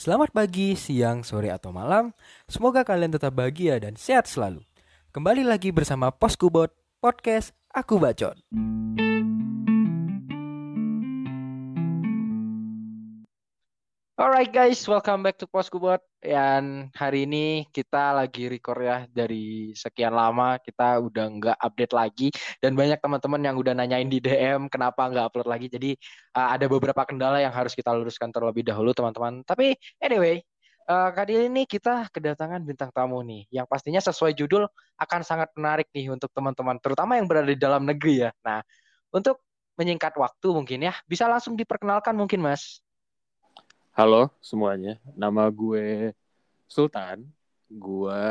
Selamat pagi, siang, sore, atau malam. Semoga kalian tetap bahagia dan sehat selalu. Kembali lagi bersama Poskubot Podcast Aku Bacot. Alright guys, welcome back to Poskubot. Dan hari ini kita lagi record ya dari sekian lama kita udah nggak update lagi dan banyak teman-teman yang udah nanyain di DM kenapa nggak upload lagi. Jadi uh, ada beberapa kendala yang harus kita luruskan terlebih dahulu teman-teman. Tapi anyway, uh, kali ini kita kedatangan bintang tamu nih yang pastinya sesuai judul akan sangat menarik nih untuk teman-teman terutama yang berada di dalam negeri ya. Nah, untuk menyingkat waktu mungkin ya, bisa langsung diperkenalkan mungkin Mas. Halo semuanya, nama gue Sultan. Gue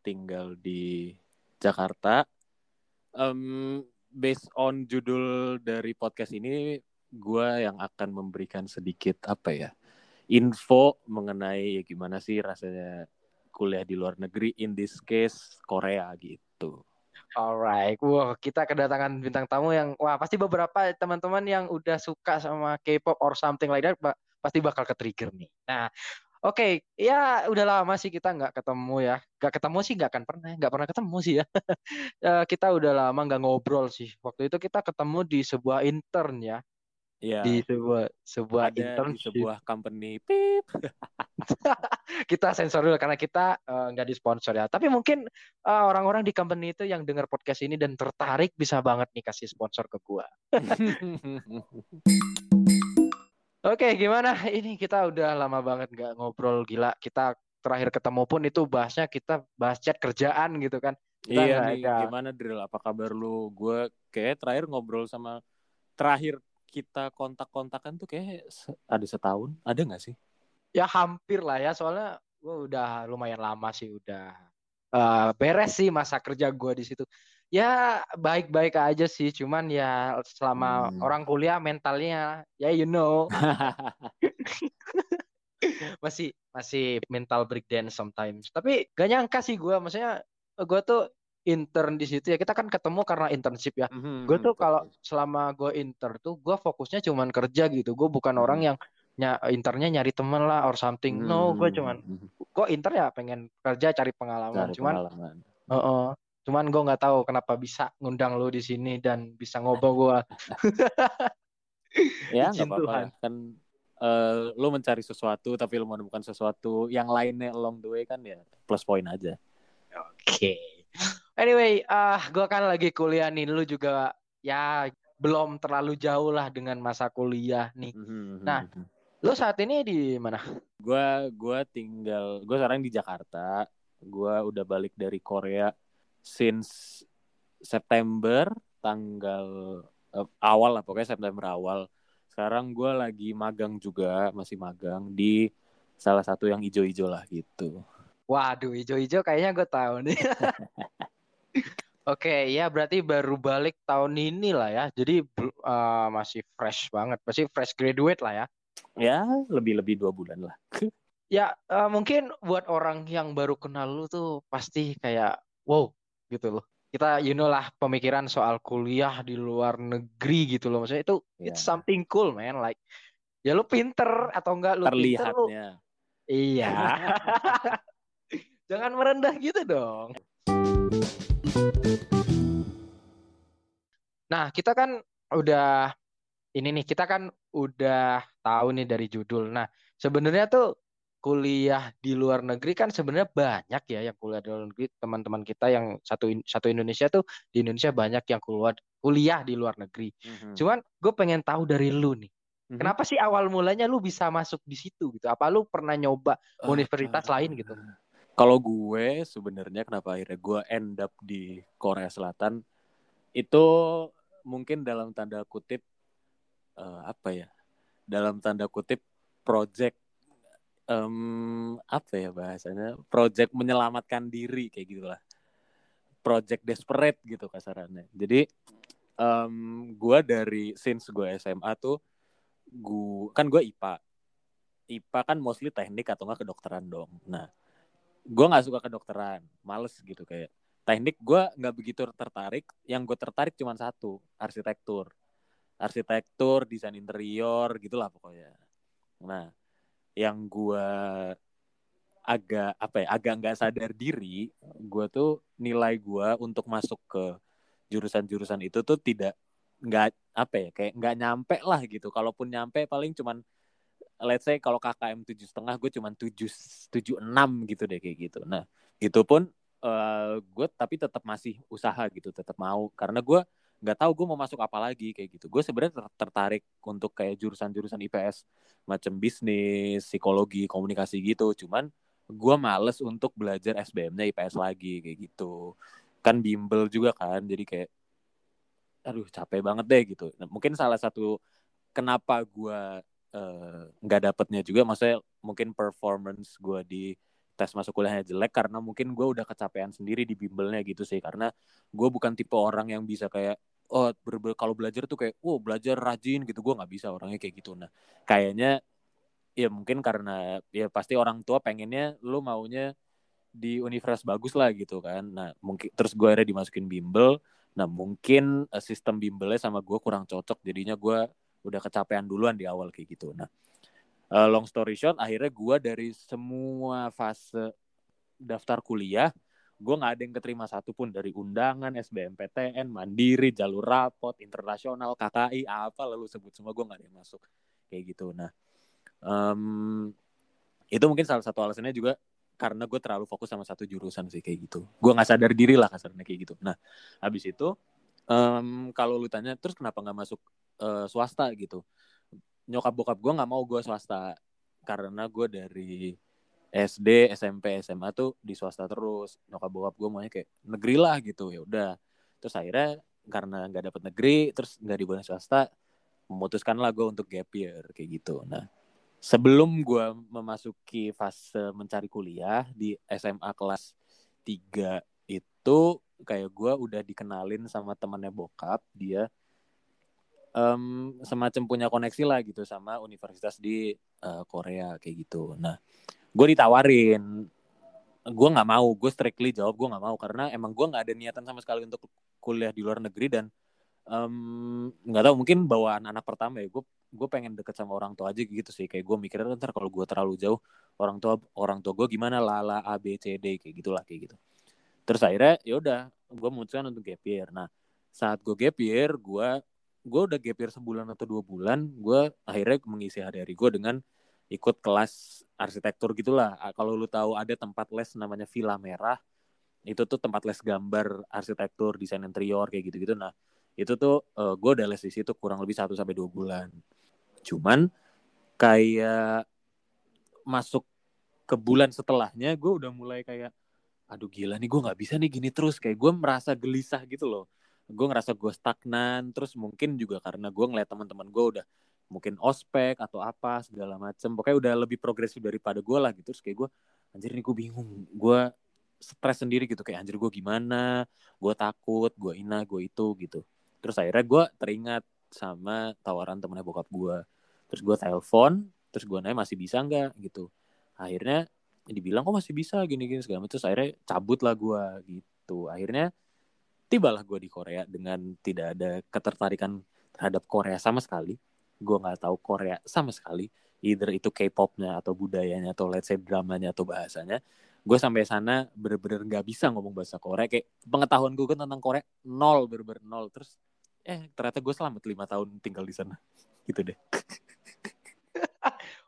tinggal di Jakarta. Um, based on judul dari podcast ini, gue yang akan memberikan sedikit apa ya info mengenai ya gimana sih rasanya kuliah di luar negeri, in this case Korea gitu. Alright, wah kita kedatangan bintang tamu yang wah pasti beberapa teman-teman yang udah suka sama K-pop or something like that, pasti bakal ke trigger nih. Nah, oke, okay. ya udah lama sih kita nggak ketemu ya. Nggak ketemu sih nggak akan pernah, nggak pernah ketemu sih ya. Eh, kita udah lama nggak ngobrol sih. Waktu itu kita ketemu di sebuah intern ya. Iya. Di sebuah sebuah Ada intern di sebuah company pip. kita sensor dulu karena kita uh, nggak disponsor ya. Tapi mungkin uh, orang-orang di company itu yang dengar podcast ini dan tertarik bisa banget nih kasih sponsor ke gua. Oke, gimana? Ini kita udah lama banget nggak ngobrol gila. Kita terakhir ketemu pun itu bahasnya kita bahas chat kerjaan gitu kan. Kita iya nih, ada... gimana Drill? Apa kabar lu? Gue kayak terakhir ngobrol sama terakhir kita kontak-kontakan tuh kayak ada setahun. Ada nggak sih? Ya hampir lah ya. Soalnya gue udah lumayan lama sih udah uh, beres sih masa kerja gue di situ ya baik-baik aja sih cuman ya selama hmm. orang kuliah mentalnya ya you know masih masih mental breakdown sometimes tapi gak nyangka sih gue maksudnya gue tuh intern di situ ya kita kan ketemu karena internship ya mm-hmm, gue tuh kalau selama gue intern tuh gue fokusnya cuman kerja gitu gue bukan mm-hmm. orang yang ny internnya nyari temen lah or something mm-hmm. no gue cuman gue intern ya pengen kerja cari pengalaman cari cuman pengalaman. Uh -uh. Cuman gue nggak tahu kenapa bisa ngundang lo di sini dan bisa ngobrol gue. ya nggak apa-apa kan uh, lo mencari sesuatu tapi lo menemukan sesuatu yang lainnya along the way kan ya plus point aja. Oke. Okay. Anyway, uh, ah, gue kan lagi kuliah nih, lu juga ya belum terlalu jauh lah dengan masa kuliah nih. Mm-hmm. Nah, lu saat ini di mana? Gue gua tinggal, gue sekarang di Jakarta. Gue udah balik dari Korea since September tanggal uh, awal lah pokoknya September awal. Sekarang gue lagi magang juga masih magang di salah satu yang ijo-ijo lah gitu. Waduh ijo-ijo kayaknya gue tahu nih. Oke, okay, ya berarti baru balik tahun ini lah ya. Jadi uh, masih fresh banget, masih fresh graduate lah ya. Ya, lebih-lebih dua bulan lah. ya, uh, mungkin buat orang yang baru kenal lu tuh pasti kayak, wow, gitu loh. Kita you know lah pemikiran soal kuliah di luar negeri gitu loh. Maksudnya itu yeah. it's something cool man. Like ya lu pinter atau enggak lu terlihatnya pinter, lu... iya. Jangan merendah gitu dong. Nah kita kan udah ini nih kita kan udah tahu nih dari judul. Nah sebenarnya tuh kuliah di luar negeri kan sebenarnya banyak ya yang kuliah di luar negeri teman-teman kita yang satu satu Indonesia tuh di Indonesia banyak yang keluar kuliah di luar negeri. Mm-hmm. Cuman gue pengen tahu dari lu nih, mm-hmm. kenapa sih awal mulanya lu bisa masuk di situ gitu? Apa lu pernah nyoba uh, universitas uh, lain gitu? Kalau gue sebenarnya kenapa akhirnya gue end up di Korea Selatan itu mungkin dalam tanda kutip uh, apa ya? Dalam tanda kutip project um, apa ya bahasanya? Project menyelamatkan diri kayak gitulah. Project desperate gitu kasarannya. Jadi um, gue dari since gue SMA tuh gue kan gue IPA IPA kan mostly teknik atau enggak kedokteran dong. Nah gue nggak suka kedokteran. Males gitu kayak. Teknik gue nggak begitu tertarik. Yang gue tertarik cuma satu arsitektur. Arsitektur desain interior gitulah pokoknya. Nah yang gue agak apa ya agak nggak sadar diri gue tuh nilai gue untuk masuk ke jurusan-jurusan itu tuh tidak nggak apa ya kayak nggak nyampe lah gitu. Kalaupun nyampe paling cuman let's say kalau KKM tujuh setengah gue cuman tujuh tujuh enam gitu deh kayak gitu. Nah itu pun uh, eh, gue tapi tetap masih usaha gitu tetap mau. Karena gue nggak tahu gue mau masuk apa lagi kayak gitu. Gue sebenarnya tertarik untuk kayak jurusan-jurusan IPS macam bisnis psikologi komunikasi gitu. Cuman gue males untuk belajar SBM-nya IPS lagi kayak gitu. Kan bimbel juga kan jadi kayak aduh capek banget deh gitu. Nah, mungkin salah satu kenapa gue eh, nggak uh, dapetnya juga maksudnya mungkin performance gue di tes masuk kuliahnya jelek karena mungkin gue udah kecapean sendiri di bimbelnya gitu sih. Karena gue bukan tipe orang yang bisa kayak oh ber kalau belajar tuh kayak oh belajar rajin gitu. Gue nggak bisa orangnya kayak gitu. Nah kayaknya ya mungkin karena ya pasti orang tua pengennya lu maunya di universitas bagus lah gitu kan. Nah mungkin terus gue akhirnya dimasukin bimbel. Nah mungkin uh, sistem bimbelnya sama gue kurang cocok. Jadinya gue udah kecapean duluan di awal kayak gitu. Nah uh, long story short akhirnya gue dari semua fase daftar kuliah gue nggak ada yang keterima satupun dari undangan SBMPTN mandiri jalur rapot internasional KKI apa lalu sebut semua gue nggak ada yang masuk. Kayak gitu. Nah um, itu mungkin salah satu alasannya juga karena gue terlalu fokus sama satu jurusan sih kayak gitu. Gue nggak sadar diri lah kasarnya kayak gitu. Nah habis itu um, kalau lu tanya terus kenapa nggak masuk uh, swasta? gitu. Nyokap bokap gue nggak mau gue swasta karena gue dari SD SMP SMA tuh di swasta terus. Nyokap bokap gue maunya kayak negeri lah gitu ya udah. Terus akhirnya karena nggak dapet negeri terus nggak dibolehin swasta memutuskan lah gue untuk gap year kayak gitu. Nah sebelum gue memasuki fase mencari kuliah di SMA kelas 3 itu kayak gue udah dikenalin sama temannya bokap dia um, semacam punya koneksi lah gitu sama universitas di uh, Korea kayak gitu. Nah gue ditawarin. Gue nggak mau. Gue strictly jawab gue nggak mau. Karena emang gue nggak ada niatan sama sekali untuk kuliah di luar negeri dan nggak um, tahu mungkin bawaan anak pertama ya. Gue gue pengen deket sama orang tua aja gitu sih. Kayak gue mikirnya ntar kalau gue terlalu jauh orang tua orang tua gue gimana? Lala a b c d kayak gitulah kayak gitu. Terus akhirnya ya udah gue memutuskan untuk gap year. Nah saat gue gap year gue gue udah gap year sebulan atau dua bulan gue akhirnya mengisi hari-hari gue dengan ikut kelas arsitektur gitulah. Kalau lu tahu ada tempat les namanya Villa Merah itu tuh tempat les gambar arsitektur desain interior kayak gitu-gitu. Nah itu tuh uh, eh, gue udah les di situ kurang lebih satu sampai dua bulan. Cuman kayak masuk ke bulan setelahnya gue udah mulai kayak aduh gila nih gue nggak bisa nih gini terus. Kayak gue merasa gelisah gitu loh. Gue ngerasa gue stagnan terus mungkin juga karena gue ngeliat teman-teman gue udah mungkin ospek atau apa segala macem. Pokoknya udah lebih progresif daripada gue lah gitu. Terus kayak gue anjir nih gue bingung. Gue stres sendiri gitu. Kayak anjir gue gimana? Gue takut gue ina gue itu gitu. Terus akhirnya gue teringat sama tawaran temennya bokap gue terus gue telepon terus gue nanya masih bisa nggak? gitu. Akhirnya dibilang kok masih bisa gini gini segala macam terus akhirnya cabut lah gue gitu. Akhirnya tibalah gue di Korea dengan tidak ada ketertarikan terhadap Korea sama sekali gue nggak tahu Korea sama sekali either itu K-popnya atau budayanya atau let's say dramanya atau bahasanya. Gue sampai sana bener-bener nggak bisa ngomong bahasa Korea. Kayak pengetahuan gue kan tentang Korea nol bener-bener nol. Terus eh ternyata gue selamat lima tahun tinggal di sana. Gitu deh.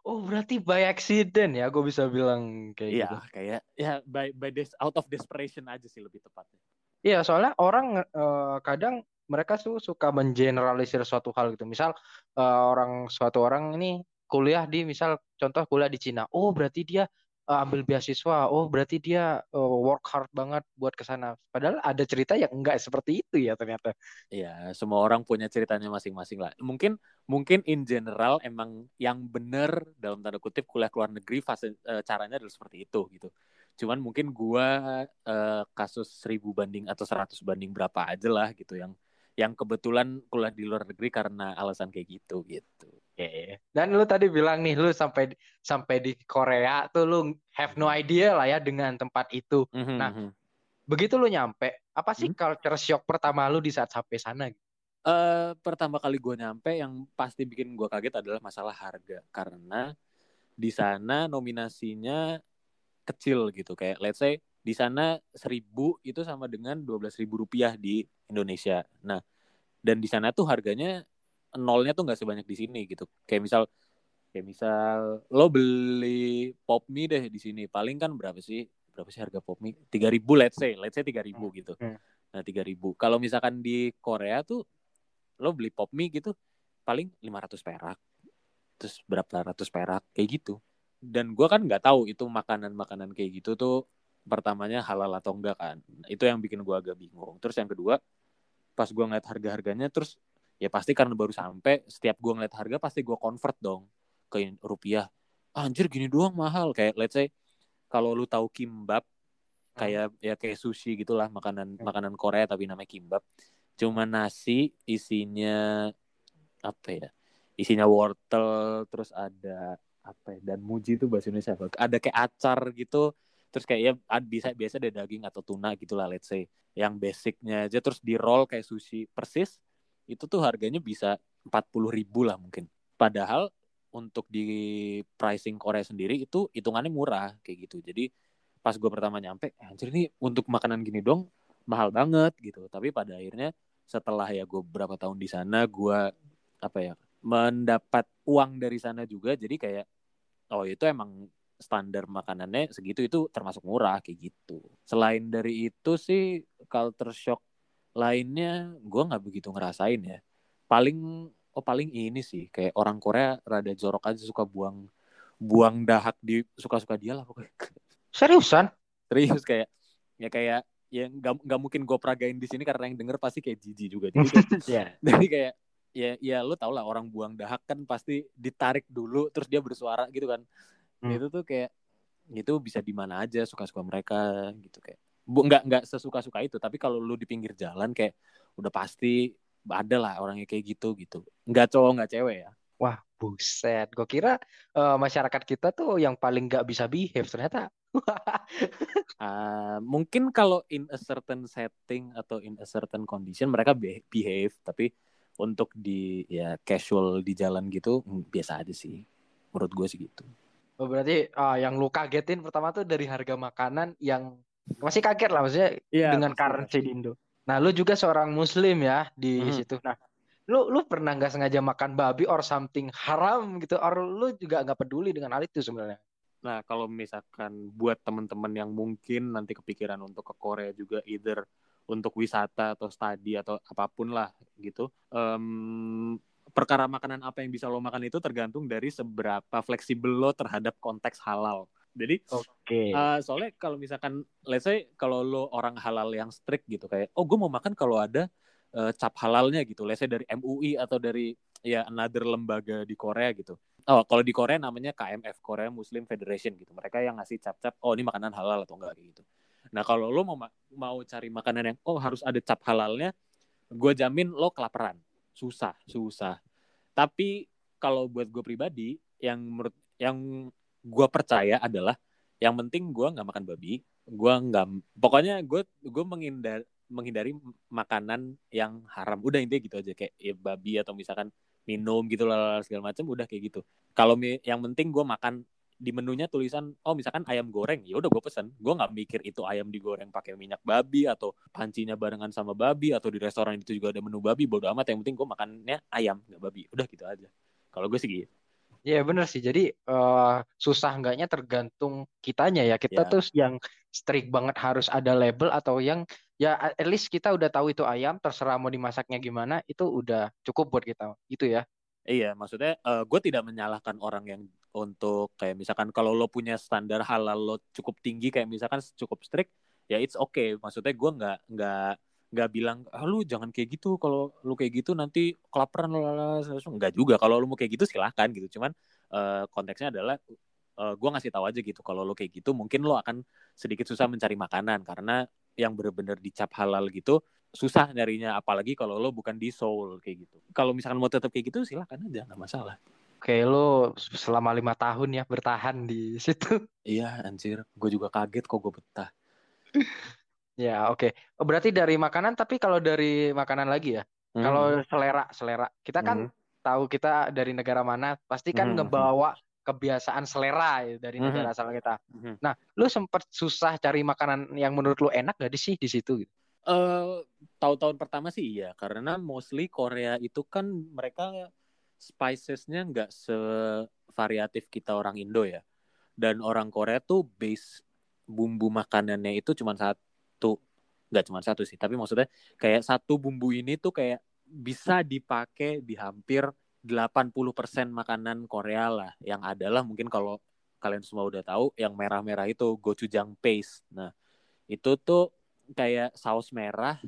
Oh berarti by accident ya gue bisa bilang kayak iya, gitu. kayak ya by by des out of desperation aja sih lebih tepatnya. Iya soalnya orang uh, kadang mereka tuh suka mengeneralisir suatu hal gitu. Misal uh, orang suatu orang ini kuliah di misal contoh kuliah di Cina. Oh berarti dia uh, ambil beasiswa. Oh berarti dia uh, work hard banget buat ke sana. Padahal ada cerita yang enggak seperti itu ya ternyata. Iya, semua orang punya ceritanya masing-masing lah. Mungkin mungkin in general emang yang benar dalam tanda kutip kuliah ke luar negeri fase uh, caranya adalah seperti itu gitu. Cuman mungkin gua uh, kasus seribu banding atau seratus banding berapa aja lah gitu yang yang kebetulan kuliah di luar negeri karena alasan kayak gitu gitu. Okay. Dan lu tadi bilang nih lu sampai sampai di Korea tuh lu have no idea lah ya dengan tempat itu. Mm-hmm. Nah, mhm. begitu lu nyampe, apa sih mm-hmm. culture shock pertama lu di saat sampai sana? Uh, pertama kali gue nyampe yang pasti bikin gue kaget adalah masalah harga karena di sana nominasinya kecil gitu kayak let's say di sana seribu itu sama dengan dua belas ribu rupiah di Indonesia. Nah dan di sana tuh harganya nolnya tuh nggak sebanyak di sini gitu. Kayak misal kayak misal lo beli pop mie deh di sini paling kan berapa sih berapa sih harga pop mie tiga ribu let's say let's say tiga ribu hmm. gitu hmm. nah tiga ribu kalau misalkan di Korea tuh lo beli pop mie gitu paling lima ratus perak terus berapa ratus perak kayak gitu dan gue kan nggak tahu itu makanan-makanan kayak gitu tuh pertamanya halal atau enggak kan. Itu yang bikin gue agak bingung. Terus yang kedua pas gue ngeliat harga-harganya terus ya pasti karena baru sampai setiap gue ngeliat harga pasti gue convert dong ke rupiah. Anjir gini doang mahal. Kayak let's say kalau lu tahu kimbap kayak hmm. ya kayak sushi gitulah makanan hmm. makanan Korea tapi namanya kimbap. Cuma nasi isinya apa ya? Isinya wortel terus ada apa ya? Dan muji itu bahasa Indonesia apa? Ada kayak acar gitu terus kayak ya bisa biasa ada daging atau tuna gitulah let's say yang basicnya aja terus di roll kayak sushi persis itu tuh harganya bisa empat puluh ribu lah mungkin padahal untuk di pricing Korea sendiri itu hitungannya murah kayak gitu. Jadi pas gue pertama nyampe, eh, anjir ini untuk makanan gini dong mahal banget gitu. Tapi pada akhirnya setelah ya gue berapa tahun di sana, gue apa ya mendapat uang dari sana juga. Jadi kayak oh itu emang standar makanannya segitu itu termasuk murah kayak gitu. Selain dari itu sih culture shock lainnya gue nggak begitu ngerasain ya. Paling oh paling ini sih kayak orang Korea rada jorok aja suka buang buang dahak di suka-suka dia lah pokoknya. Seriusan? Serius kayak ya kayak ya nggak nggak mungkin gue peragain di sini karena yang denger pasti kayak jijik juga jadi kayak, yeah. jadi kayak ya ya lu tau lah orang buang dahak kan pasti ditarik dulu terus dia bersuara gitu kan hmm. itu tuh kayak itu bisa di mana aja suka-suka mereka gitu kayak. Bu nggak nggak sesuka suka itu tapi kalau lu di pinggir jalan kayak udah pasti ada lah orangnya kayak gitu gitu. Nggak cowok nggak cewek ya. Wah buset. Gue kira uh, masyarakat kita tuh yang paling nggak bisa behave ternyata. Uh, mungkin kalau in a certain setting atau in a certain condition mereka behave. Tapi untuk di ya casual di jalan gitu hmm, biasa aja sih. Menurut gue sih gitu oh, berarti uh, yang lu kagetin pertama tuh dari harga makanan yang masih kaget lah maksudnya yeah, dengan currency di Indo Nah, lu juga seorang muslim ya di hmm. situ. Nah, lu lu pernah nggak sengaja makan babi or something haram gitu or lu juga nggak peduli dengan hal itu sebenarnya? Nah, kalau misalkan buat teman-teman yang mungkin nanti kepikiran untuk ke Korea juga either untuk wisata atau studi atau apa pun lah gitu. Um, perkara makanan apa yang bisa lo makan itu tergantung dari seberapa fleksibel lo terhadap konteks halal. Jadi okay. uh, eh, soalnya kalau misalkan let's say kalau lo orang halal yang strict gitu kayak oh gue mau makan kalau ada uh, cap halalnya gitu. Let's say dari MUI atau dari ya another lembaga di Korea gitu. Oh, kalau di Korea namanya KMF, Korea Muslim Federation gitu. Mereka yang ngasih cap-cap oh ini makanan halal atau enggak gitu. Nah, kalau lo mau mau cari makanan yang oh harus ada cap halalnya, gue jamin lo kelaparan. Susah, susah. Tapi kalau buat gue pribadi yang menurut yang gue percaya adalah yang penting gue nggak makan babi gue nggak pokoknya gue gue menghindar menghindari makanan yang haram. Udah intinya gitu aja kayak ya, babi atau misalkan minum gitu lah segala macam udah kayak gitu. Kalau yang penting gue makan di menunya tulisan oh misalkan ayam goreng ya udah gue pesen gue nggak mikir itu ayam digoreng pakai minyak babi atau pancinya barengan sama babi atau di restoran itu juga ada menu babi bodo amat yang penting gue makannya ayam nggak babi udah gitu aja kalau gue sih gitu Iya benar sih. Jadi uh, susah enggaknya tergantung kitanya ya. Kita yeah. tuh yang strict banget harus ada label atau yang ya at least kita udah tahu itu ayam, terserah mau dimasaknya gimana, itu udah cukup buat kita. Gitu ya. Iya, maksudnya uh, eh, gue tidak menyalahkan orang yang untuk kayak misalkan kalau lo punya standar halal lo cukup tinggi kayak misalkan cukup strict, ya it's okay. Maksudnya gue nggak nggak nggak bilang ah, lu jangan kayak gitu. Kalau lu kayak gitu nanti kelaparan lalala nggak juga. Kalau lu mau kayak gitu silahkan gitu. Cuman uh, konteksnya adalah uh, eh, gue ngasih tahu aja gitu. Kalau lu kayak gitu mungkin lo akan sedikit susah mencari makanan. Karena yang bener-bener dicap halal gitu susah nyarinya. Apalagi kalau lo bukan di Seoul kayak gitu. Kalau misalkan mau tetap kayak gitu silahkan aja. Nggak masalah Oke, lo selama lima tahun ya bertahan di situ. Iya, anjir. Gue juga kaget kok gue betah. Ya, oke. Okay. Oh, berarti dari makanan, tapi kalau dari makanan lagi ya. Hmm. Kalau selera, selera. Kita kan hmm. tahu kita dari negara mana, pasti kan hmm. ngebawa kebiasaan selera ya, dari Mhm. negara asal kita. Mhm. Nah, lu sempet susah cari makanan yang menurut lu enak gak sih di situ? gitu? Eh, tahun-tahun pertama sih iya, karena mostly Korea itu kan mereka spicesnya nggak sevariatif kita orang Indo ya. Dan orang Korea tuh base bumbu makanannya itu cuma satu, nggak cuma satu sih, tapi maksudnya kayak satu bumbu ini tuh kayak bisa dipakai di hampir 80% makanan Korea lah. Yang adalah mungkin kalau kalian semua udah tahu yang merah-merah itu gochujang paste. Nah, itu tuh kayak saus merah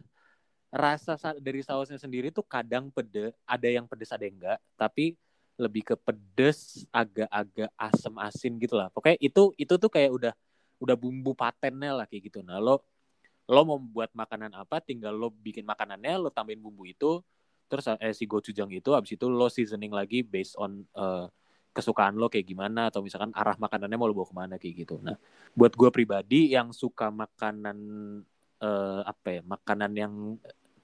rasa sa- dari sausnya sendiri tuh kadang pede ada yang pedes ada yang enggak tapi lebih ke pedes agak-agak asem asin gitu lah. Pokoknya itu itu tuh kayak udah udah bumbu patennya lah kayak gitu. Nah lo lo mau buat makanan apa tinggal lo bikin makanannya lo tambahin bumbu itu terus eh, si gochujang itu abis itu lo seasoning lagi based on eh, kesukaan lo kayak gimana atau misalkan arah makanannya mau lo bawa ke mana kayak gitu. Nah buat gue pribadi yang suka makanan eh, apa ya makanan yang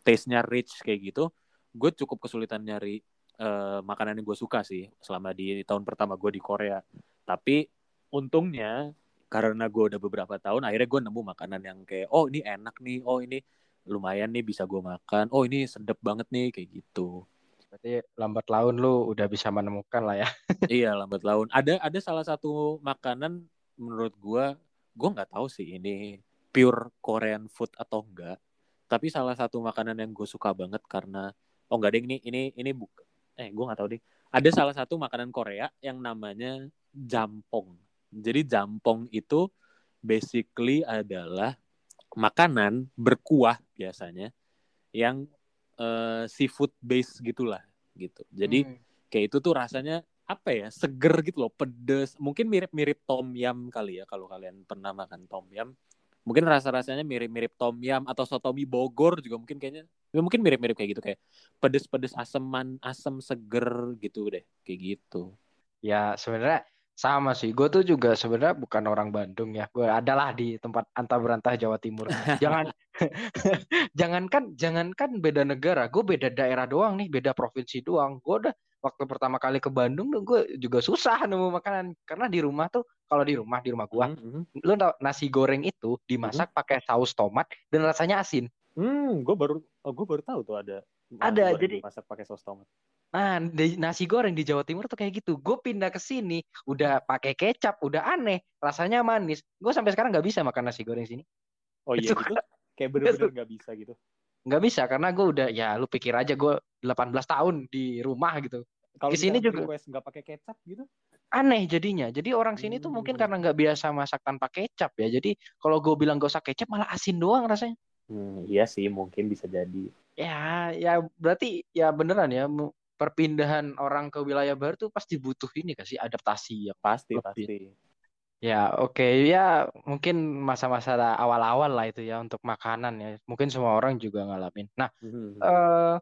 taste-nya rich kayak gitu gue cukup kesulitan nyari eh, makanan yang gue suka sih selama di tahun pertama gue di Korea. Tapi untungnya karena gue udah beberapa tahun akhirnya gue nemu makanan yang kayak oh ini enak nih oh ini lumayan nih bisa gue makan oh ini sedap banget nih kayak gitu. Berarti lambat laun lu udah bisa menemukan lah ya. iya lambat laun. Ada ada salah satu makanan menurut gue gue nggak tahu sih ini pure Korean food atau enggak. Tapi salah satu makanan yang gue suka banget karena oh enggak deh ini ini ini buk eh gue nggak tahu deh. Ada salah satu makanan Korea yang namanya jampong. Jadi jampong itu basically adalah makanan berkuah biasanya yang eh, seafood base gitulah gitu. Jadi Hmm. kayak itu tuh rasanya apa ya seger gitu loh pedes. Mungkin mirip-mirip tom yum kali ya kalau kalian pernah makan tom yum mungkin rasa-rasanya mirip-mirip tom yum atau sotomi Bogor juga mungkin kayaknya ya mungkin mirip-mirip kayak gitu kayak pedes-pedes aseman asem seger gitu deh kayak gitu Ya sebenarnya sama sih. Gue tuh juga sebenarnya bukan orang Bandung ya. Gue adalah di tempat antah berantah Jawa Timur. Jangan, jangankan, jangankan beda negara. Gue beda daerah doang nih, beda provinsi doang. Gue udah waktu pertama kali ke Bandung, tuh gue juga susah nemu makanan. Karena di rumah tuh, kalau di rumah di rumah gue, hmm, lu tau nasi goreng itu dimasak pakai saus tomat dan rasanya asin. hmm gue baru oh, gue baru tahu tuh ada Ada, jadi- dimasak pakai saus tomat Nah, di- nasi goreng di Jawa Timur tuh kayak gitu. Gue pindah ke sini, udah pakai kecap, udah aneh, rasanya manis. Gue sampai sekarang nggak bisa makan nasi goreng sini. oh iya gitu kayak bener-bener nggak bisa gitu Nggak bisa karena gue udah, ya lu pikir aja gue 18 tahun di rumah gitu. Kalau Di sini juga. request nggak pakai kecap gitu Aneh jadinya. Jadi orang sini tuh mungkin karena nggak biasa masak tanpa kecap ya. Jadi kalau gue bilang gak usah kecap malah asin doang rasanya. Hmm, iya sih mungkin bisa jadi. Ya, ya berarti ya beneran ya perpindahan orang ke wilayah baru tuh pasti butuh ini kasih adaptasi yang Pasti Lebih. pasti. Ya, oke. Ya, mungkin masa-masa awal-awal lah itu ya untuk makanan ya. Mungkin semua orang juga ngalamin. Nah, Mhm. eh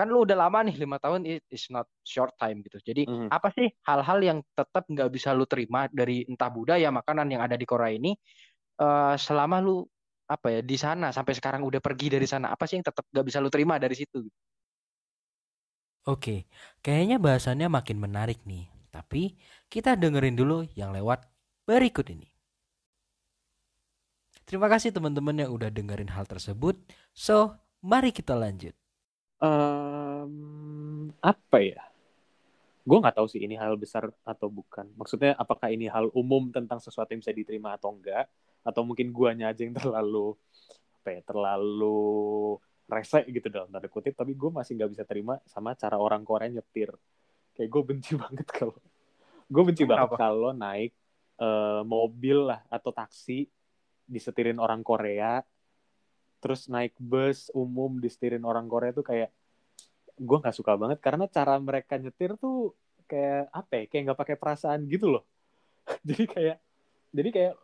kan lu udah lama nih, lima tahun it is not short time gitu. Jadi, Mhm. apa sih hal-hal yang tetap nggak bisa lu terima dari entah budaya makanan yang ada di Korea ini eh selama lu apa ya di sana sampai sekarang udah pergi dari sana apa sih yang tetap nggak bisa lu terima dari situ? Oke, kayaknya bahasannya makin menarik nih. Tapi kita dengerin dulu yang lewat berikut ini. Terima kasih teman-teman yang udah dengerin hal tersebut. So, mari kita lanjut. Em, apa ya? Gue nggak tahu sih ini hal besar atau bukan. Maksudnya apakah ini hal umum tentang sesuatu yang bisa diterima atau enggak? Atau mungkin guanya aja yang terlalu apa ya? Terlalu rese gitu dalam tanda kutip. Tapi gue masih nggak bisa terima sama cara orang Korea nyetir. Kayak gue benci banget kalau gue benci banget Kenapa? kalau naik eh, mobil lah atau taksi disetirin orang Korea terus naik bus umum disetirin orang Korea tuh kayak gue nggak suka banget karena cara mereka nyetir tuh kayak apa ya kayak nggak pakai perasaan gitu loh. Jadi kayak jadi kayak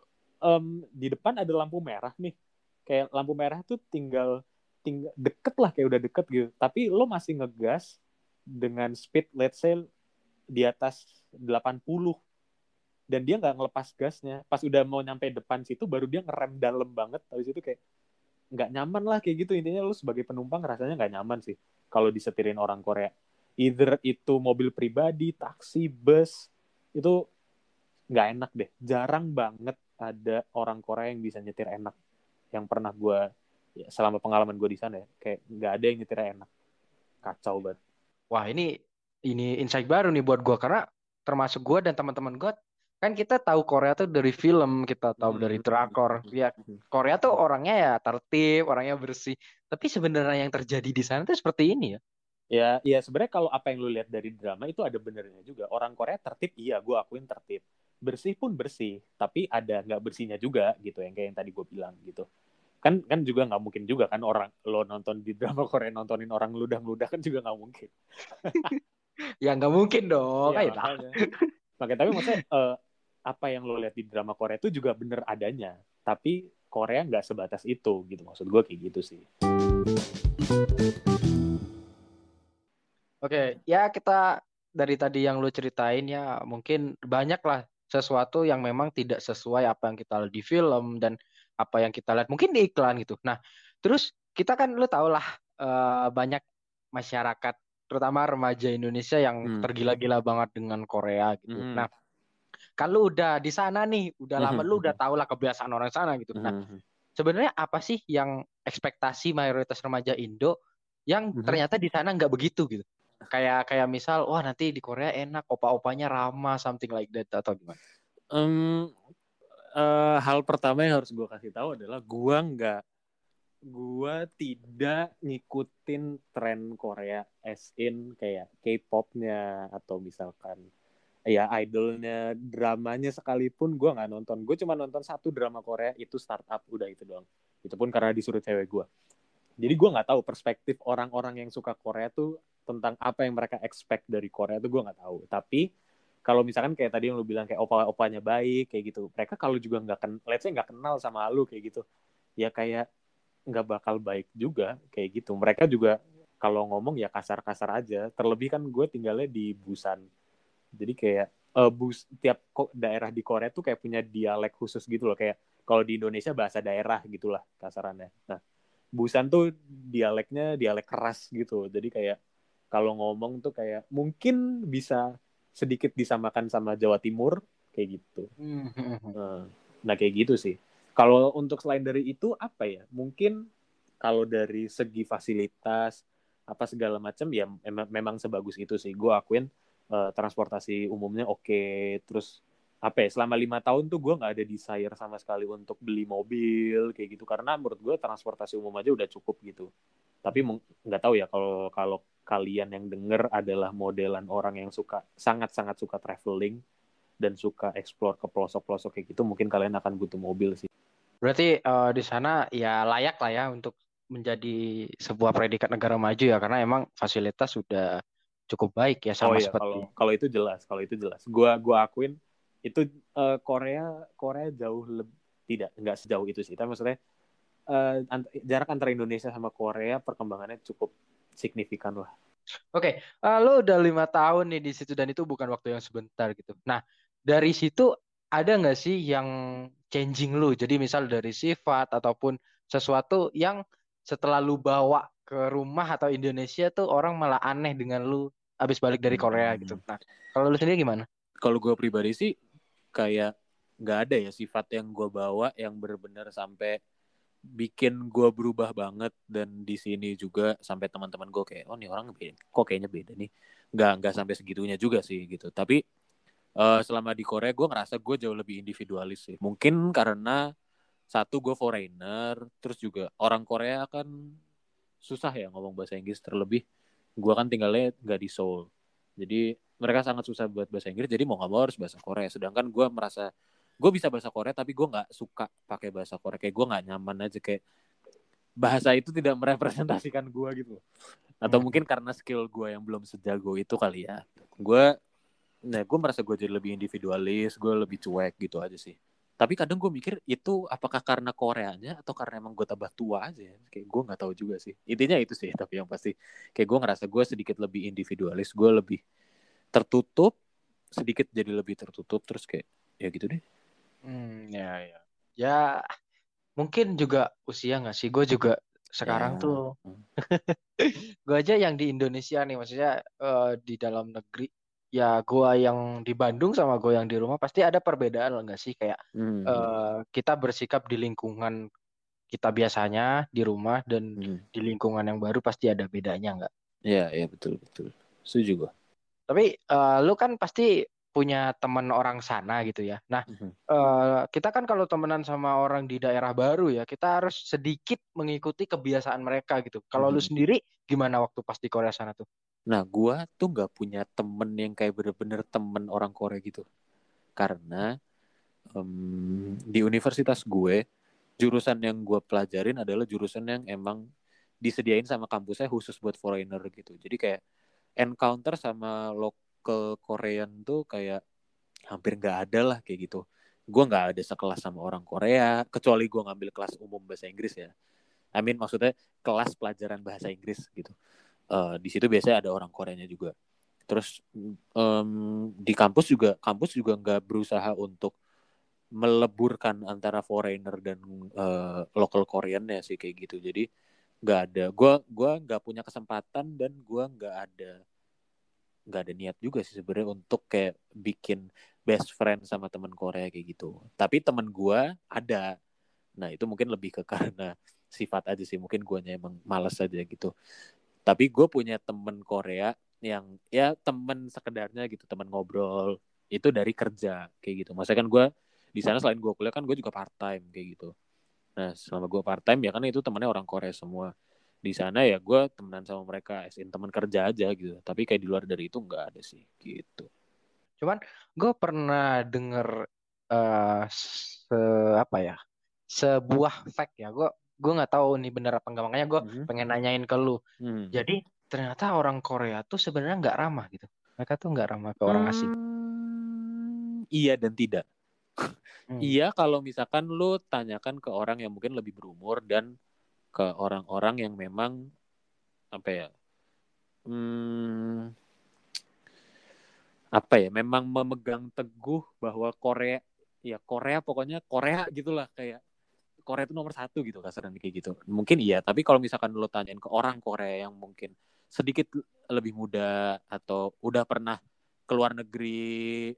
em, di depan ada lampu merah nih. Kayak lampu merah tuh tinggal tinggal deket lah kayak udah deket gitu. Tapi lo masih ngegas dengan speed let's say di atas 80 dan dia nggak ngelepas gasnya. Pas udah mau nyampe depan situ baru dia ngerem dalam banget. Habis itu kayak nggak nyaman lah kayak gitu. Intinya lu sebagai penumpang rasanya nggak nyaman sih kalau disetirin orang Korea. Either itu mobil pribadi taksi bus itu nggak enak deh. Jarang banget ada orang Korea yang bisa nyetir enak. Yang pernah gue ya, selama pengalaman gue di sana ya kayak nggak ada yang nyetir enak. Kacau banget. Wah ini ini insight baru nih buat gua. Karena termasuk gua dan teman-teman gua kan kita tahu Korea tuh dari film, kita tahu Hmm, dari hmm, drakor. hmm, Ya hmm. Korea tuh orangnya ya tertib, orangnya bersih. Tapi sebenarnya yang terjadi di sana tuh seperti ini ya. Ya, ya sebenarnya kalau apa yang lu lihat dari drama itu ada benernya juga. Orang Korea tertib, iya, gue akuin tertib. Bersih pun bersih, tapi ada nggak bersihnya juga gitu, yang kayak yang tadi gue bilang gitu. Kan kan juga nggak mungkin juga kan orang lo nonton di drama Korea nontonin orang ludah-ludah kan juga nggak mungkin. Ya nggak mungkin dong. Lah. makanya. Makanya tapi maksudnya eh, apa yang lo lihat di drama Korea itu juga bener adanya, tapi Korea nggak sebatas itu gitu. Maksud gue kayak gitu sih. Oke, ya kita dari tadi yang lu ceritain ya mungkin banyak lah sesuatu yang memang tidak sesuai apa yang kita lihat di film dan apa yang kita lihat mungkin di iklan gitu. Nah, terus kita kan lu tau lah eh, banyak masyarakat terutama remaja Indonesia yang Hmm. tergila-gila banget dengan Korea gitu. Hmm. Nah, kan lu udah di sana nih, udah lama Mhm, lu udah mhm. tau lah kebiasaan orang sana gitu. Nah, Mhm. sebenarnya apa sih yang ekspektasi mayoritas remaja Indo yang Mhm. ternyata di sana nggak begitu gitu? Kayak kayak misal, wah nanti di Korea enak, opa-opanya ramah, something like that atau gimana? Em, eh, hal pertama yang harus gue kasih tahu adalah gua nggak gua tidak ngikutin tren Korea as in kayak K-popnya atau misalkan ya idolnya dramanya sekalipun gua nggak nonton. Gue cuma nonton satu drama Korea itu startup. Udah itu doang. Itu pun karena disuruh cewek gua. Jadi gua nggak tahu perspektif orang-orang yang suka Korea tuh tentang apa yang mereka expect dari Korea tuh gua nggak tahu. Tapi kalau misalkan kayak tadi yang lu bilang kayak opa-opanya baik kayak gitu. Mereka kalau juga nggak ken let's say nggak kenal sama lu kayak gitu ya kayak nggak bakal baik juga kayak gitu. Mereka juga kalau ngomong ya kasar-kasar aja. Terlebih kan gue tinggalnya di Busan jadi kayak eh, bus tiap daerah di Korea tuh kayak punya dialek khusus gitu loh kayak kalau di Indonesia bahasa daerah gitulah kasarannya nah Busan tuh dialeknya dialek keras gitu jadi kayak kalau ngomong tuh kayak mungkin bisa sedikit disamakan sama Jawa Timur kayak gitu Nah, Nah kayak gitu sih. Kalau untuk selain dari itu apa ya? Mungkin kalau dari segi fasilitas apa segala macam ya memang, memang sebagus itu sih. Gue akuin eh, transportasi umumnya oke. Terus apa ya? Selama lima tahun tuh gue nggak ada desire sama sekali untuk beli mobil kayak gitu karena menurut gue transportasi umum aja udah cukup gitu. Tapi nggak tahu ya kalau kalau kalian yang denger adalah modelan orang yang suka sangat-sangat suka traveling dan suka explore ke pelosok-pelosok kayak gitu mungkin kalian akan butuh mobil sih. Berarti eh, di sana ya layak lah ya untuk menjadi sebuah predikat negara maju ya karena emang fasilitas sudah cukup baik ya Oh sama iya seperti kalau kalau itu jelas, kalau itu jelas. Gua gua akuin itu eh, Korea Korea jauh lebih tidak nggak sejauh itu sih. Tapi maksudnya eh, ant- jarak antara Indonesia sama Korea perkembangannya cukup signifikan lah. Oke, eh, lo udah lima tahun nih di situ dan itu bukan waktu yang sebentar gitu. Nah, dari situ ada nggak sih yang changing lu? Jadi misal dari sifat ataupun sesuatu yang setelah lu bawa ke rumah atau Indonesia tuh orang malah aneh dengan lu abis balik dari Korea gitu. Nah, kalau lu sendiri gimana? Kalau gue pribadi sih kayak nggak ada ya sifat yang gue bawa yang benar-benar sampai bikin gue berubah banget. Dan di sini juga sampai teman-teman gue kayak oh nih orang beda kok kayaknya beda nih? Nggak nggak sampai segitunya juga sih gitu. Tapi eh, selama di Korea gue ngerasa gue jauh lebih individualis sih. Mungkin karena satu gue foreigner terus juga orang Korea kan susah ya ngomong bahasa Inggris terlebih gue kan tinggalnya nggak di Seoul. Jadi mereka sangat susah buat bahasa Inggris jadi mau nggak mau harus bahasa Korea. Sedangkan gue merasa gue bisa bahasa Korea tapi gue nggak suka pakai bahasa Korea. Kayak gue nggak nyaman aja kayak bahasa itu tidak merepresentasikan gue gitu. Atau Hmm. mungkin karena skill gue yang belum sejago itu kali ya. Gue nah gue merasa gue jadi lebih individualis gue lebih cuek gitu aja sih tapi kadang gue mikir itu apakah karena Koreanya atau karena emang gue tambah tua aja ya? kayak gue nggak tahu juga sih intinya itu sih tapi yang pasti kayak gue ngerasa gue sedikit lebih individualis gue lebih tertutup sedikit jadi lebih tertutup terus kayak ya gitu deh Hmm, ya, ya. Ya, mungkin juga usia nggak sih? Gue juga sekarang Ya. tuh, gue aja yang di Indonesia nih, maksudnya eh, di dalam negeri, ya gua yang di Bandung sama gua yang di rumah pasti ada perbedaan nggak sih kayak Hmm. eh, kita bersikap di lingkungan kita biasanya di rumah dan Hmm. di lingkungan yang baru pasti ada bedanya nggak? Iya, iya betul betul. Setuju gua. Tapi eh, lu kan pasti punya teman orang sana gitu ya. Nah, Mhm. eh, kita kan kalau temenan sama orang di daerah baru ya, kita harus sedikit mengikuti kebiasaan mereka gitu. Kalau lu Mhm. sendiri gimana waktu pas di Korea sana tuh? Nah, gua tuh nggak punya temen yang kayak bener-bener temen orang Korea gitu. Karena em, di universitas gue, jurusan yang gue pelajarin adalah jurusan yang emang disediain sama kampusnya khusus buat foreigner gitu. Jadi kayak encounter sama local Korean tuh kayak hampir nggak ada lah kayak gitu. Gue nggak ada sekelas sama orang Korea, kecuali gue ngambil kelas umum bahasa Inggris ya. I mean maksudnya kelas pelajaran bahasa Inggris gitu. Eh, di situ biasanya ada orang Koreanya juga. Terus em, di kampus juga kampus juga nggak berusaha untuk meleburkan antara foreigner dan eh, local Korean ya sih kayak gitu. Jadi nggak ada. Gua gua nggak punya kesempatan dan gua nggak ada nggak ada niat juga sih sebenarnya untuk kayak bikin best friend sama teman Korea kayak gitu. Tapi teman gua ada. Nah itu mungkin lebih ke karena sifat aja sih. Mungkin guanya emang males aja gitu. Tapi gue punya temen Korea yang ya temen sekedarnya gitu, temen ngobrol itu dari kerja kayak gitu. Maksudnya kan gue di sana selain gue kuliah kan gue juga part time kayak gitu. Nah selama gue part time ya kan itu temennya orang Korea semua. Di sana ya gue temenan sama mereka, as in teman kerja aja gitu. Tapi kayak di luar dari itu nggak ada sih gitu. Cuman gue pernah denger eh se apa ya sebuah fact ya. Gue gue nggak tahu nih bener apa enggak makanya gue Mhm. pengen nanyain ke lu. Hmm. Jadi ternyata orang Korea tuh sebenarnya nggak ramah gitu. Mereka tuh nggak ramah ke orang asing. Hmm, Iya dan tidak. Hmm. Iya kalau misalkan lu tanyakan ke orang yang mungkin lebih berumur dan ke orang-orang yang memang apa ya hmm, apa ya memang memegang teguh bahwa Korea ya Korea pokoknya Korea gitulah kayak Korea itu nomor satu gitu kasarnya kayak gitu. Mungkin iya tapi kalau misalkan lu tanyain ke orang Korea yang mungkin sedikit lebih muda atau udah pernah ke luar negeri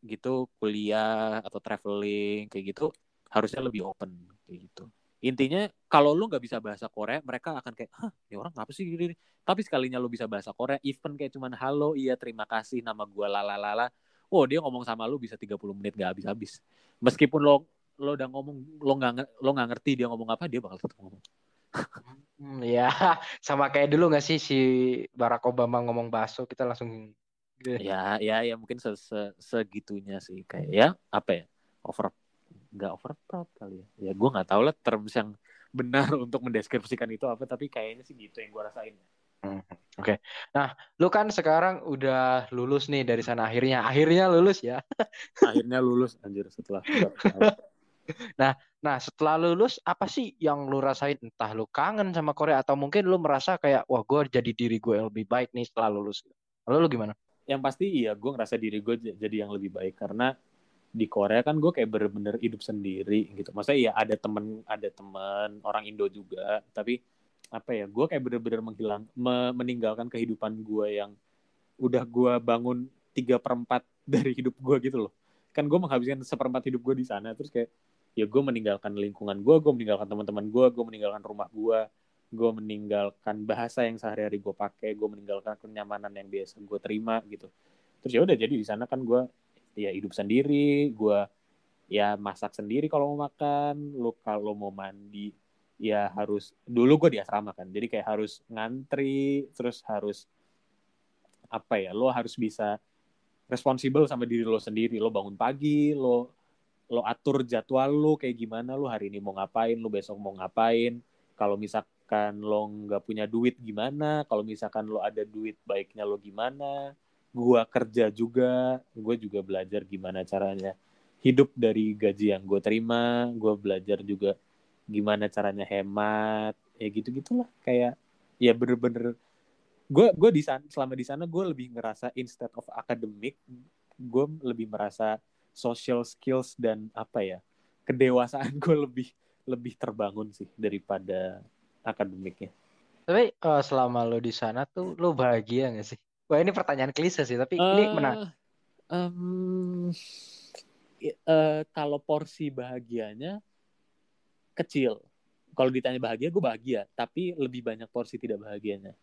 gitu kuliah atau traveling kayak gitu harusnya lebih open kayak gitu. Intinya kalau lu nggak bisa bahasa Korea mereka akan kayak hah ini orang ngapa sih gini? Tapi sekalinya lu bisa bahasa Korea even kayak cuman halo iya terima kasih nama gua lalalala oh dia ngomong sama lu bisa 30 menit nggak habis-habis. Meskipun lo lo udah ngomong lo nggak lo nggak ngerti dia ngomong apa dia bakal tetap ngomong Hmm, ya sama kayak dulu nggak sih si Barack Obama ngomong bakso kita langsung gitu. ya ya ya mungkin se se- segitunya sih kayak ya apa ya over nggak over proud kali ya ya gue nggak tahu lah terms yang benar untuk mendeskripsikan itu apa tapi kayaknya sih gitu yang gue rasain Hmm, Oke. Nah, lu kan sekarang udah lulus nih dari sana akhirnya. Akhirnya lulus ya. akhirnya lulus anjir setelah Nah, setelah lulus apa sih yang lu rasain? Entah lu kangen sama Korea atau mungkin lu merasa kayak wah gue jadi diri gue lebih baik nih setelah lulus. Lalu lu gimana? yang pasti iya gue ngerasa diri gue jadi yang lebih baik karena di Korea kan gue kayak bener-bener hidup sendiri gitu maksudnya ya ada temen ada temen orang Indo juga tapi apa ya gue kayak bener-bener menghilang me- meninggalkan kehidupan gue yang udah gue bangun tiga perempat dari hidup gue gitu loh kan gue menghabiskan seperempat hidup gue di sana terus kayak ya gue meninggalkan lingkungan gue gue meninggalkan teman-teman gue gue meninggalkan rumah gue gue meninggalkan bahasa yang sehari-hari gue pakai gue meninggalkan kenyamanan yang biasa gue terima gitu. Terus ya udah jadi di sana kan gue ya hidup sendiri gue ya masak sendiri kalau mau makan lu kalau mau mandi ya harus dulu gue di asrama kan jadi kayak harus ngantri terus harus apa ya lo harus bisa responsibel sama diri lo sendiri lo bangun pagi lo lo atur jadwal lo kayak gimana lo hari ini mau ngapain lo besok mau ngapain. Kalau misalkan lo nggak punya duit gimana? Kalau misalkan lo ada duit baiknya lo gimana? Gua kerja juga gue juga belajar gimana caranya hidup dari gaji yang gue terima. Gue belajar juga gimana caranya hemat ya gitu gitulah kayak ya bener-bener gue gue di sana selama di sana gue lebih ngerasa instead of academic gue lebih merasa social skills dan apa ya kedewasaan gue lebih lebih terbangun sih daripada akademiknya Tapi eh, selama lu di sana tuh lu bahagia gak sih? Wah ini pertanyaan klise sih, tapi ini Eh, menarik. em, i- eh, kalau porsi bahagianya kecil. Kalau ditanya bahagia, gue bahagia, tapi lebih banyak porsi tidak bahagianya.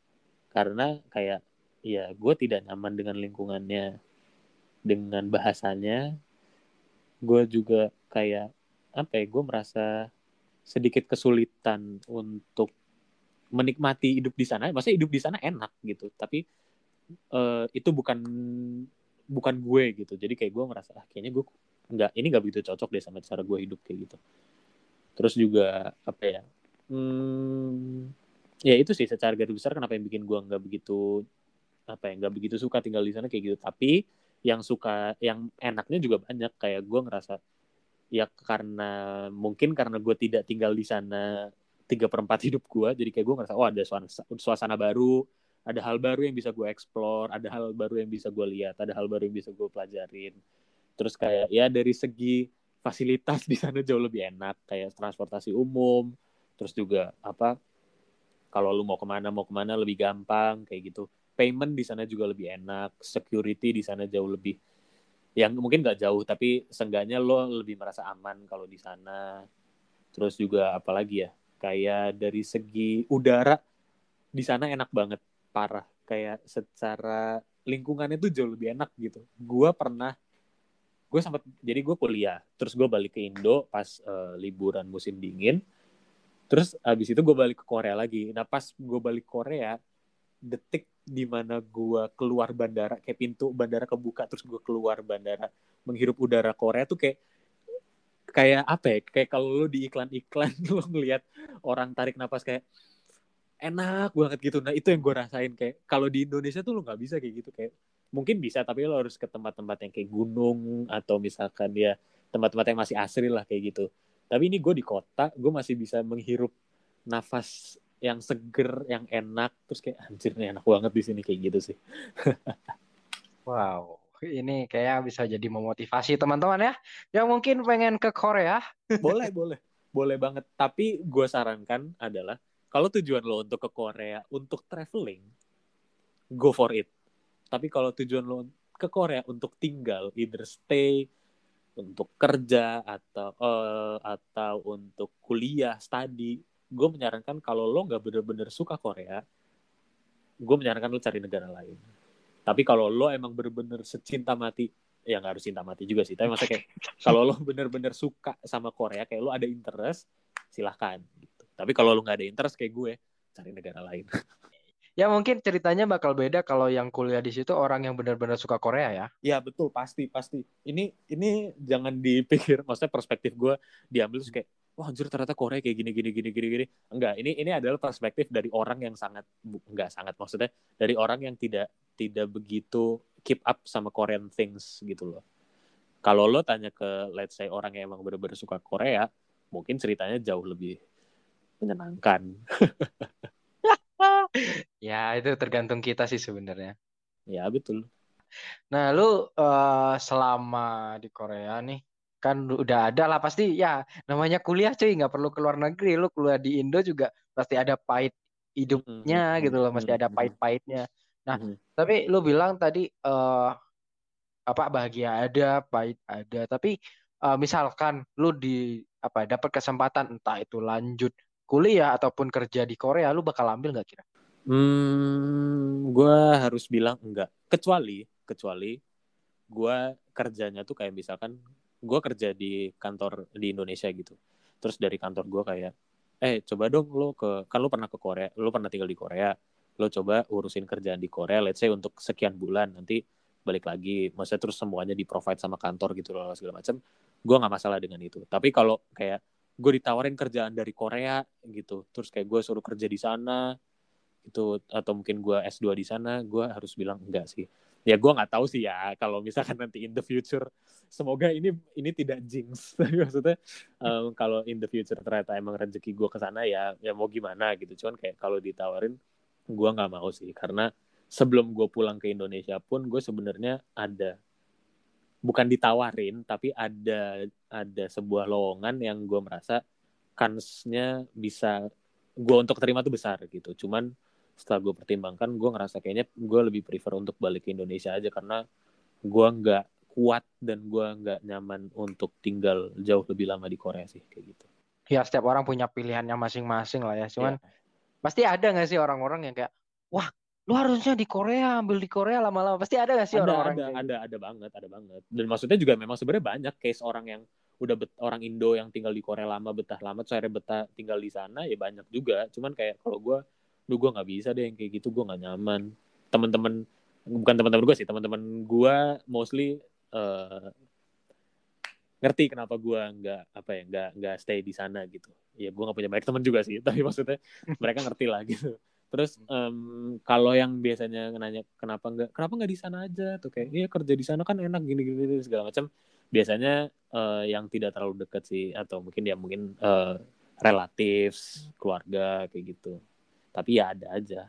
Karena kayak ya gue tidak nyaman dengan lingkungannya, dengan bahasanya. Gue juga kayak apa ya? Gue merasa sedikit kesulitan untuk menikmati hidup di sana. Maksudnya hidup di sana enak gitu, tapi eh, itu bukan bukan gue gitu. Jadi kayak gue merasa ah, kayaknya gue nggak ini nggak begitu cocok deh sama cara gue hidup kayak gitu. Terus juga apa ya? Hmm, ya itu sih secara garis besar kenapa yang bikin gue nggak begitu apa ya nggak begitu suka tinggal di sana kayak gitu. Tapi yang suka yang enaknya juga banyak. Kayak gue ngerasa ya karena mungkin karena gue tidak tinggal di sana tiga perempat hidup gue jadi kayak gue ngerasa oh ada suasana, suasana baru ada hal baru yang bisa gue explore ada hal baru yang bisa gue lihat ada hal baru yang bisa gue pelajarin. Terus kayak ya dari segi fasilitas di sana jauh lebih enak kayak transportasi umum terus juga apa kalau lu mau ke mana mau ke mana lebih gampang kayak gitu payment di sana juga lebih enak security di sana jauh lebih yang mungkin nggak jauh tapi seenggaknya lo lebih merasa aman kalau di sana. Terus juga apalagi ya kayak dari segi udara di sana enak banget parah. Kayak secara lingkungannya tuh jauh lebih enak gitu. Gue pernah gue sempat jadi gue kuliah terus gue balik ke Indo pas eh, liburan musim dingin. Terus abis itu gue balik ke Korea lagi. Nah pas gue balik Korea detik di mana gue keluar bandara kayak pintu bandara kebuka terus gue keluar bandara menghirup udara Korea tuh kayak kayak apa ya kayak kalau lu di iklan-iklan lu ngelihat orang tarik napas kayak enak banget gitu. Nah itu yang gue rasain kayak kalau di Indonesia tuh lu nggak bisa kayak gitu kayak mungkin bisa tapi lo harus ke tempat-tempat yang kayak gunung atau misalkan ya tempat-tempat yang masih asri lah kayak gitu. Tapi ini gue di kota gue masih bisa menghirup nafas yang seger yang enak terus kayak anjir nih enak banget di sini kayak gitu sih. Wow, ini kayak bisa jadi memotivasi teman-teman ya, yang mungkin pengen ke Korea. boleh boleh. Boleh banget. Tapi gue sarankan adalah kalau tujuan lo untuk ke Korea untuk traveling go for it. Tapi kalau tujuan lo ke Korea untuk tinggal either stay untuk kerja atau eh, atau untuk kuliah study gue menyarankan kalau lo nggak bener-bener suka Korea gue menyarankan lo cari negara lain. Tapi kalau lo emang bener-bener secinta mati ya nggak harus cinta mati juga sih tapi maksudnya kayak kalau lo bener-bener suka sama Korea kayak lo ada interest silahkan gitu. Tapi kalau lo nggak ada interest kayak gue cari negara lain. Ya mungkin ceritanya bakal beda kalau yang kuliah di situ orang yang benar-benar suka Korea ya. ya betul pasti pasti. Ini ini jangan dipikir maksudnya perspektif gue diambil terus kayak wah anjir ternyata Korea kayak gini gini gini gini gini. Enggak ini ini adalah perspektif dari orang yang sangat enggak sangat maksudnya dari orang yang tidak tidak begitu keep up sama Korean things gitu loh. Kalau lo tanya ke let's say orang yang emang bener-bener suka Korea mungkin ceritanya jauh lebih menyenangkan. Ya itu tergantung kita sih sebenarnya. ya betul. Nah lu eh, selama di Korea nih kan udah ada lah pasti ya namanya kuliah cuy nggak perlu keluar negeri lu kuliah di Indo juga pasti ada pahit hidupnya Mhm, gitu loh masih ada mhm, pahit-pahitnya. Nah mhm. tapi lu bilang tadi eh apa bahagia ada pahit ada tapi eh, misalkan lu di apa dapat kesempatan entah itu lanjut kuliah ataupun kerja di Korea lu bakal ambil nggak kira? Hmm, gue harus bilang enggak. Kecuali, kecuali gue kerjanya tuh kayak misalkan gue kerja di kantor di Indonesia gitu. Terus dari kantor gue kayak, eh coba dong lo ke, kan lo pernah ke Korea, lo pernah tinggal di Korea, lo coba urusin kerjaan di Korea, let's say untuk sekian bulan, nanti balik lagi, maksudnya terus semuanya di provide sama kantor gitu loh segala macam. Gue nggak masalah dengan itu. Tapi kalau kayak gue ditawarin kerjaan dari Korea gitu, terus kayak gue suruh kerja di sana, itu atau mungkin gue S2 di sana gue harus bilang enggak sih ya gue nggak tahu sih ya kalau misalkan nanti in the future semoga ini ini tidak jinx. Tapi maksudnya em, kalau in the future ternyata emang rezeki gue ke sana ya ya mau gimana gitu. Cuman kayak kalau ditawarin gue nggak mau sih. Karena sebelum gue pulang ke Indonesia pun gue sebenarnya ada bukan ditawarin tapi ada ada sebuah lowongan yang gue merasa kansnya bisa gue untuk terima tuh besar gitu. Cuman setelah gue pertimbangkan gue ngerasa kayaknya gue lebih prefer untuk balik ke Indonesia aja karena gue nggak kuat dan gue nggak nyaman untuk tinggal jauh lebih lama di Korea sih kayak gitu. Ya setiap orang punya pilihannya masing-masing lah ya. Cuman yeah. pasti ada nggak sih orang-orang yang kayak wah lu harusnya di Korea ambil di Korea lama-lama. Pasti ada gak sih orang-orang ada ada, ada ada banget ada banget. Dan maksudnya juga memang sebenarnya banyak case orang yang udah bet, orang Indo yang tinggal di Korea lama betah lama terus akhirnya betah tinggal di sana ya banyak juga. Cuman kayak kalau gue lu gue nggak bisa deh yang kayak gitu gue nggak nyaman. Teman-teman bukan teman-teman gue sih teman-teman gue mostly uh, ngerti kenapa gue nggak apa ya nggak nggak stay di sana gitu. Ya gue nggak punya banyak teman juga sih tapi maksudnya mereka ngerti lah gitu. Terus um, kalau yang biasanya nanya kenapa nggak kenapa nggak di sana aja? Tuh kayak iya kerja di sana kan enak gini gini segala macam. Biasanya uh, yang tidak terlalu dekat sih atau mungkin ya mungkin uh, relatif keluarga kayak gitu tapi ya ada aja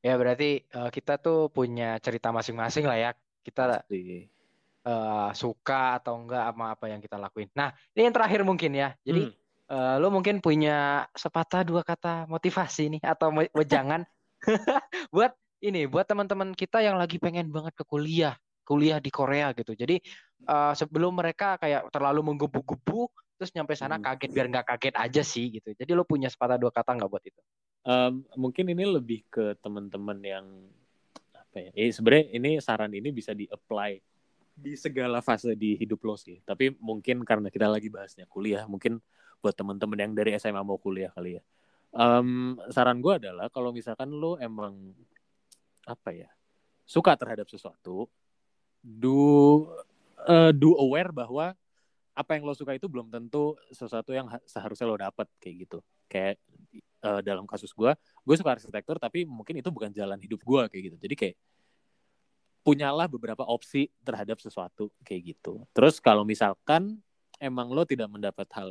ya berarti uh, kita tuh punya cerita masing-masing lah ya kita uh, suka atau enggak sama apa yang kita lakuin nah ini yang terakhir mungkin ya jadi hmm. uh, lo mungkin punya sepatah dua kata motivasi nih atau wejangan buat ini buat teman-teman kita yang lagi pengen banget ke kuliah kuliah di Korea gitu. Jadi uh, sebelum mereka kayak terlalu menggebu-gebu, terus nyampe sana hmm. kaget biar nggak kaget aja sih gitu. Jadi lo punya sepatah dua kata nggak buat itu? Um, mungkin ini lebih ke teman-teman yang apa ya? Eh, sebenarnya ini saran ini bisa di-apply di segala fase di hidup lo sih. Tapi mungkin karena kita lagi bahasnya kuliah, mungkin buat teman-teman yang dari SMA mau kuliah kali ya. Um, saran gue adalah kalau misalkan lo emang apa ya suka terhadap sesuatu, do uh, do aware bahwa apa yang lo suka itu belum tentu sesuatu yang seharusnya lo dapat kayak gitu kayak uh, dalam kasus gue gue suka arsitektur tapi mungkin itu bukan jalan hidup gue kayak gitu. Jadi kayak punyalah beberapa opsi terhadap sesuatu kayak gitu. Terus kalau misalkan emang lo tidak mendapat hal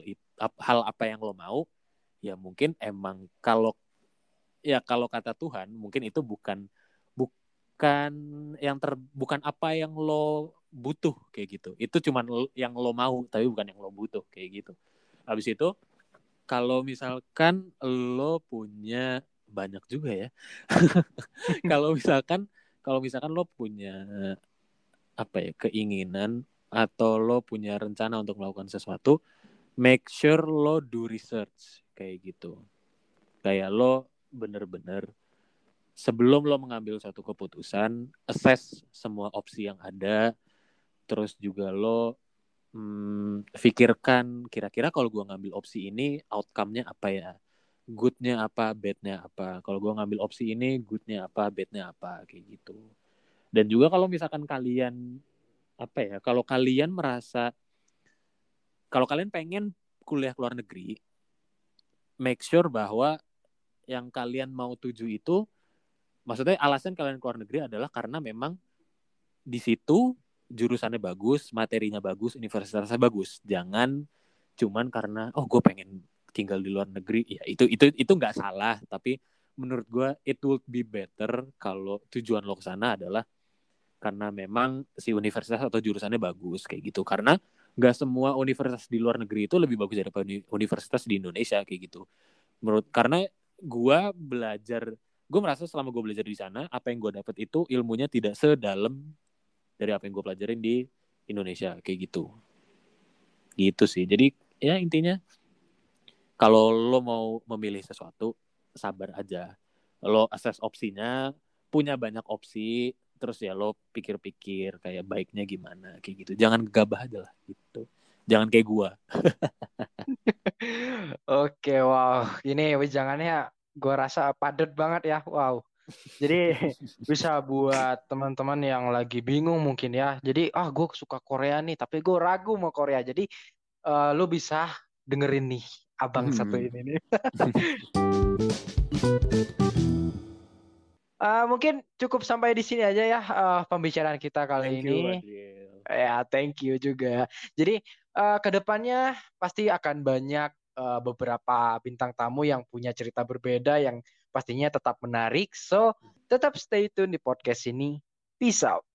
hal apa yang lo mau ya mungkin emang kalau ya kalau kata Tuhan mungkin itu bukan bukan yang ter bukan apa yang lo butuh kayak gitu. Itu cuman yang lo mau tapi bukan yang lo butuh kayak gitu. Habis itu kalau misalkan lo punya banyak juga ya. Kalau misalkan kalau misalkan lo punya apa ya keinginan atau lo punya rencana untuk melakukan sesuatu make sure lo do research kayak gitu. Kayak lo bener-bener sebelum lo mengambil satu keputusan, assess semua opsi yang ada, terus juga lo hmm, kira-kira kalau gue ngambil opsi ini outcome-nya apa ya, good-nya apa, bad-nya apa. Kalau gue ngambil opsi ini, good-nya apa, bad-nya apa, kayak gitu. Dan juga kalau misalkan kalian apa ya, kalau kalian merasa kalau kalian pengen kuliah ke luar negeri, make sure bahwa yang kalian mau tuju itu maksudnya alasan kalian keluar negeri adalah karena memang di situ jurusannya bagus, materinya bagus, universitasnya bagus. Jangan cuman karena oh gue pengen tinggal di luar negeri. Ya itu itu itu nggak salah, tapi menurut gue it would be better kalau tujuan lo ke sana adalah karena memang si universitas atau jurusannya bagus kayak gitu. Karena nggak semua universitas di luar negeri itu lebih bagus daripada universitas di Indonesia kayak gitu. Menurut karena gue belajar gue merasa selama gue belajar di sana apa yang gue dapet itu ilmunya tidak sedalam dari apa yang gue pelajarin di Indonesia kayak gitu. Gitu sih. Jadi ya intinya kalau lo mau memilih sesuatu sabar aja. Lo assess opsinya punya banyak opsi terus ya lo pikir-pikir kayak baiknya gimana kayak gitu. Jangan gegabah aja lah gitu. Jangan kayak gua. Oke wow. Ini jangannya gue rasa padat banget ya. Wow. Jadi bisa buat teman-teman yang lagi bingung mungkin ya. Jadi ah gue suka Korea nih, tapi gue ragu mau Korea. Jadi uh, lo bisa dengerin nih abang hmm. satu ini nih. uh, mungkin cukup sampai di sini aja ya uh, pembicaraan kita kali thank ini. You, ya thank you juga. Jadi uh, ke depannya pasti akan banyak uh, beberapa bintang tamu yang punya cerita berbeda yang pastinya tetap menarik. So, tetap stay tune di podcast ini. Peace out.